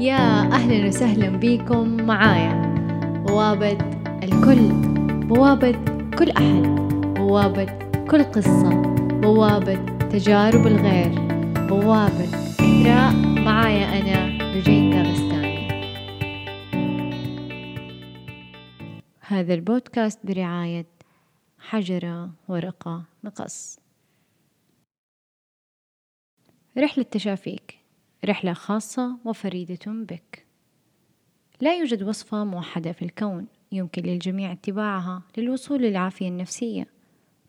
يا أهلا وسهلا بكم معايا. بوابة الكل بوابة كل أحد بوابة كل قصة بوابة تجارب الغير بوابة إثراء معايا أنا رجين داغستاني هذا البودكاست برعاية حجرة ورقة مقص. رحلة تشافيك. رحلة خاصة وفريدة بك. لا يوجد وصفة موحدة في الكون يمكن للجميع اتباعها للوصول للعافية النفسية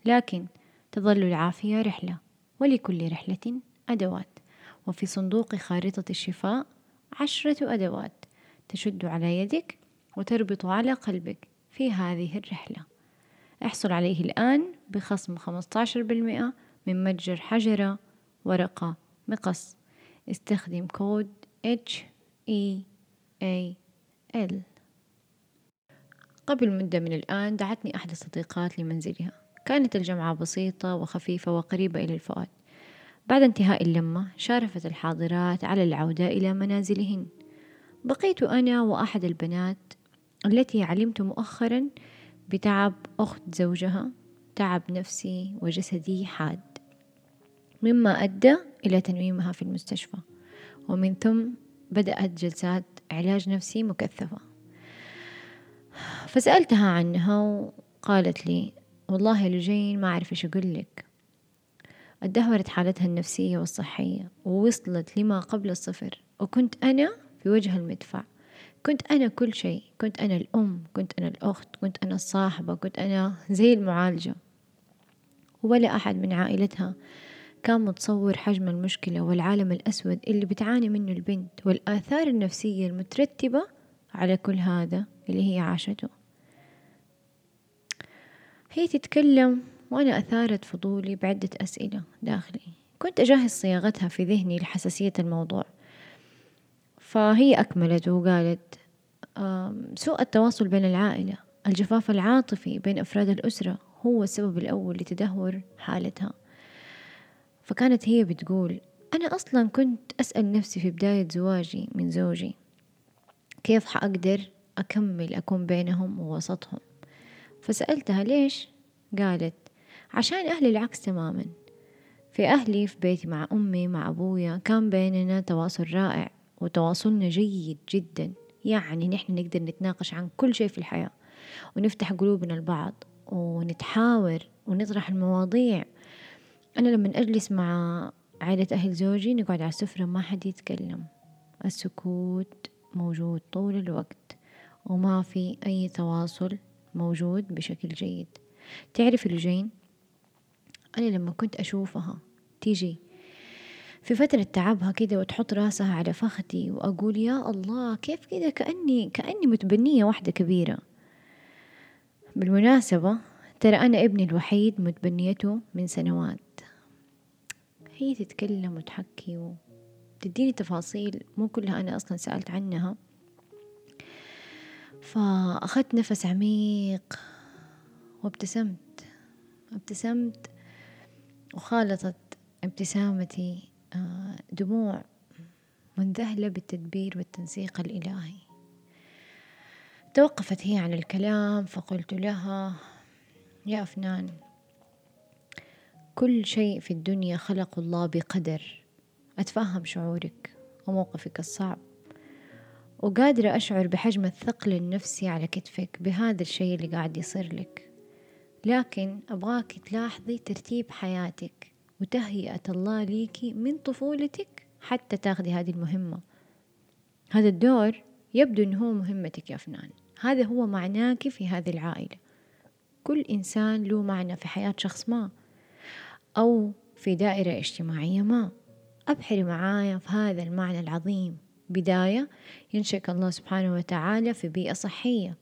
لكن تظل العافية رحلة ولكل رحلة أدوات. وفي صندوق خارطة الشفاء عشرة أدوات تشد على يدك وتربط على قلبك في هذه الرحلة. احصل عليه الآن بخصم 15% من متجر حجرة ورقة مقص. استخدم كود H E A L. قبل مدة من الآن دعتني أحد الصديقات لمنزلها. كانت الجمعة بسيطة وخفيفة وقريبة إلى الفؤاد. بعد انتهاء اللمة شارفت الحاضرات على العودة إلى منازلهن. بقيت أنا وأحد البنات التي علمت مؤخرا بتعب أخت زوجها تعب نفسي وجسدي حاد. مما أدى إلى تنويمها في المستشفى. ومن ثم بدأت جلسات علاج نفسي مكثفة. فسألتها عنها وقالت لي والله لجين ما أعرف إيش أقول لك. ادهورت حالتها النفسية والصحية ووصلت لما قبل الصفر. وكنت أنا في وجه المدفع. كنت أنا كل شيء. كنت أنا الأم كنت أنا الأخت كنت أنا الصاحبة كنت أنا زي المعالجة. ولا أحد من عائلتها كان متصور حجم المشكلة والعالم الأسود اللي بتعاني منه البنت والآثار النفسية المترتبة على كل هذا اللي هي عاشته. هي تتكلم وأنا أثارت فضولي بعدة أسئلة داخلي. كنت أجهز صياغتها في ذهني لحساسية الموضوع. فهي أكملت وقالت سوء التواصل بين العائلة. الجفاف العاطفي بين أفراد الأسرة هو السبب الأول لتدهور حالتها. فكانت هي بتقول أنا أصلا كنت أسأل نفسي في بداية زواجي من زوجي كيف حأقدر أكمل أكون بينهم ووسطهم؟ فسألتها ليش؟ قالت عشان أهلي العكس تماما. في أهلي في بيتي مع أمي مع أبويا كان بيننا تواصل رائع وتواصلنا جيد جدا. يعني نحن نقدر نتناقش عن كل شيء في الحياة ونفتح قلوبنا لبعض ونتحاور ونطرح المواضيع أنا لما أجلس مع عائلة أهل زوجي نقعد على السفرة ما حد يتكلم. السكوت موجود طول الوقت وما في أي تواصل موجود بشكل جيد. تعرف الجين؟ أنا لما كنت أشوفها تيجي في فترة تعبها كده وتحط راسها على فخدي وأقول يا الله كيف كده؟ كأني كأني متبنية واحدة كبيرة. بالمناسبة ترى أنا ابني الوحيد متبنيته من سنوات. هي تتكلم وتحكي وتديني تفاصيل مو كلها أنا أصلا سألت عنها. فأخذت نفس عميق وابتسمت ابتسمت وخالطت ابتسامتي آه، دموع منذهلة بالتدبير والتنسيق الإلهي. توقفت هي عن الكلام فقلت لها يا أفنان كل شيء في الدنيا خلق الله بقدر. أتفهم شعورك وموقفك الصعب. وقادرة أشعر بحجم الثقل النفسي على كتفك بهذا الشيء اللي قاعد يصير لك. لكن أبغاك تلاحظي ترتيب حياتك وتهيئة الله ليكي من طفولتك حتى تاخذي هذه المهمة. هذا الدور يبدو أنه هو مهمتك يا فنان. هذا هو معناك في هذه العائلة. كل إنسان له معنى في حياة شخص ما. أو في دائرة اجتماعية ما. أبحري معايا في هذا المعنى العظيم. بداية ينشئك الله سبحانه وتعالى في بيئة صحية.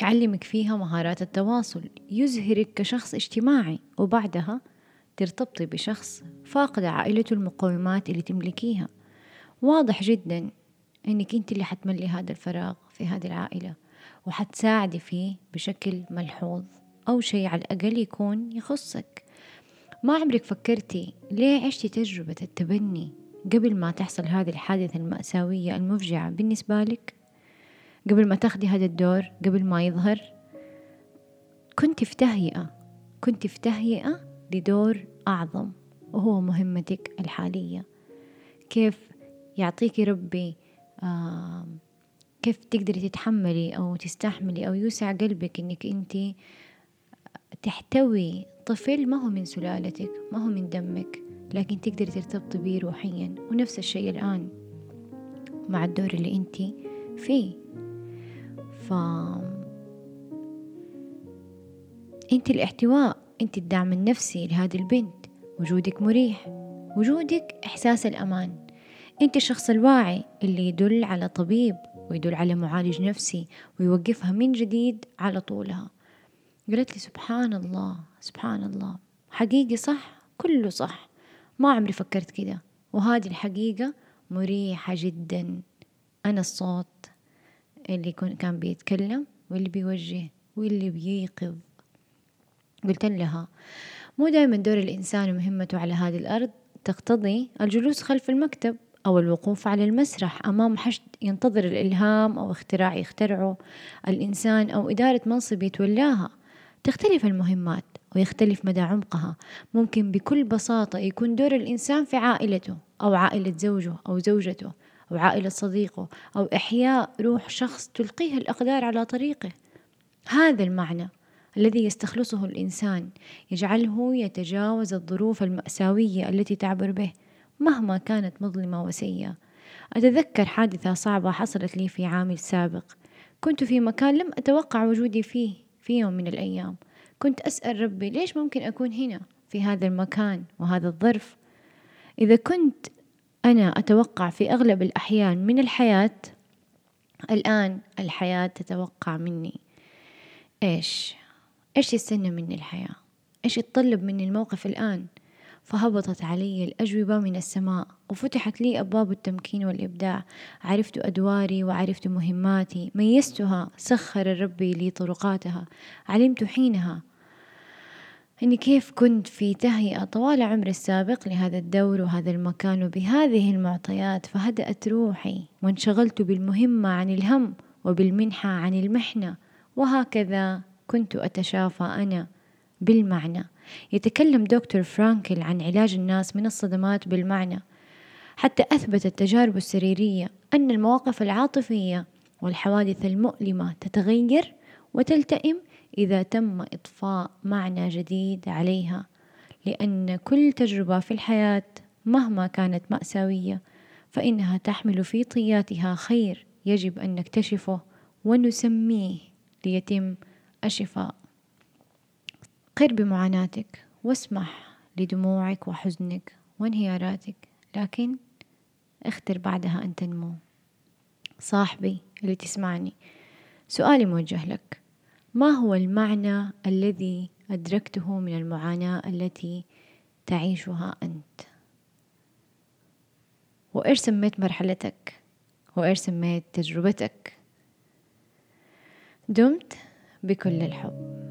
يعلمك فيها مهارات التواصل. يزهرك كشخص اجتماعي. وبعدها ترتبطي بشخص فاقد عائلته المقومات اللي تملكيها. واضح جدا إنك أنت اللي حتملي هذا الفراغ في هذه العائلة. وحتساعدي فيه بشكل ملحوظ. أو شيء على الأقل يكون يخصك. ما عمرك فكرتي ليه عشتي تجربة التبني قبل ما تحصل هذه الحادثة المأساوية المفجعة بالنسبة لك؟ قبل ما تاخدي هذا الدور قبل ما يظهر؟ كنت في تهيئة كنت في تهيئة لدور أعظم وهو مهمتك الحالية. كيف يعطيكي ربي آه كيف تقدري تتحملي أو تستحملي أو يوسع قلبك إنك أنت تحتوي طفل ما هو من سلالتك ما هو من دمك لكن تقدري ترتبطي بيه روحيا. ونفس الشيء الآن مع الدور اللي أنت فيه. ف أنت الاحتواء أنت الدعم النفسي لهذه البنت. وجودك مريح. وجودك إحساس الأمان. أنت الشخص الواعي اللي يدل على طبيب ويدل على معالج نفسي ويوقفها من جديد على طولها. قالت لي سبحان الله سبحان الله حقيقي صح؟ كله صح. ما عمري فكرت كده وهذه الحقيقة مريحة جدا. أنا الصوت اللي كان بيتكلم واللي بيوجه واللي بييقظ قلت لها مو دائما دور الإنسان ومهمته على هذه الأرض. تقتضي الجلوس خلف المكتب أو الوقوف على المسرح أمام حشد ينتظر الإلهام أو اختراع يخترعه. الإنسان أو إدارة منصب يتولاها. تختلف المهمات ويختلف مدى عمقها. ممكن بكل بساطة يكون دور الإنسان في عائلته أو عائلة زوجه أو زوجته أو عائلة صديقه أو إحياء روح شخص تلقيه الأقدار على طريقه. هذا المعنى الذي يستخلصه الإنسان يجعله يتجاوز الظروف المأساوية التي تعبر به مهما كانت مظلمة وسيئة. أتذكر حادثة صعبة حصلت لي في عامي السابق كنت في مكان لم أتوقع وجودي فيه. في يوم من الأيام. كنت أسأل ربي ليش ممكن أكون هنا في هذا المكان وهذا الظرف؟ إذا كنت أنا أتوقع في أغلب الأحيان من الحياة الآن الحياة تتوقع مني. إيش؟ إيش يستنى مني الحياة؟ إيش يتطلب مني الموقف الآن؟ فهبطت علي الأجوبة من السماء وفتحت لي أبواب التمكين والإبداع. عرفت أدواري وعرفت مهماتي. ميزتها سخر ربي لي طرقاتها. علمت حينها أني كيف كنت في تهيئة طوال عمري السابق لهذا الدور وهذا المكان وبهذه المعطيات. فهدأت روحي وانشغلت بالمهمة عن الهم وبالمنحة عن المحنة. وهكذا كنت أتشافى أنا بالمعنى. يتكلم دكتور فرانكل عن علاج الناس من الصدمات بالمعنى. حتى أثبت التجارب السريرية أن المواقف العاطفية والحوادث المؤلمة تتغير وتلتئم إذا تم إضفاء معنى جديد عليها لأن كل تجربة في الحياة مهما كانت مأساوية فإنها تحمل في طياتها خير يجب أن نكتشفه ونسميه ليتم الشفاء. قر بمعاناتك واسمح لدموعك وحزنك وانهياراتك لكن اختر بعدها أن تنمو. صاحبي اللي تسمعني سؤالي موجه لك. ما هو المعنى الذي أدركته من المعاناة التي تعيشها أنت؟ وإيش سميت مرحلتك؟ وإيش سميت تجربتك؟ دمت بكل الحب.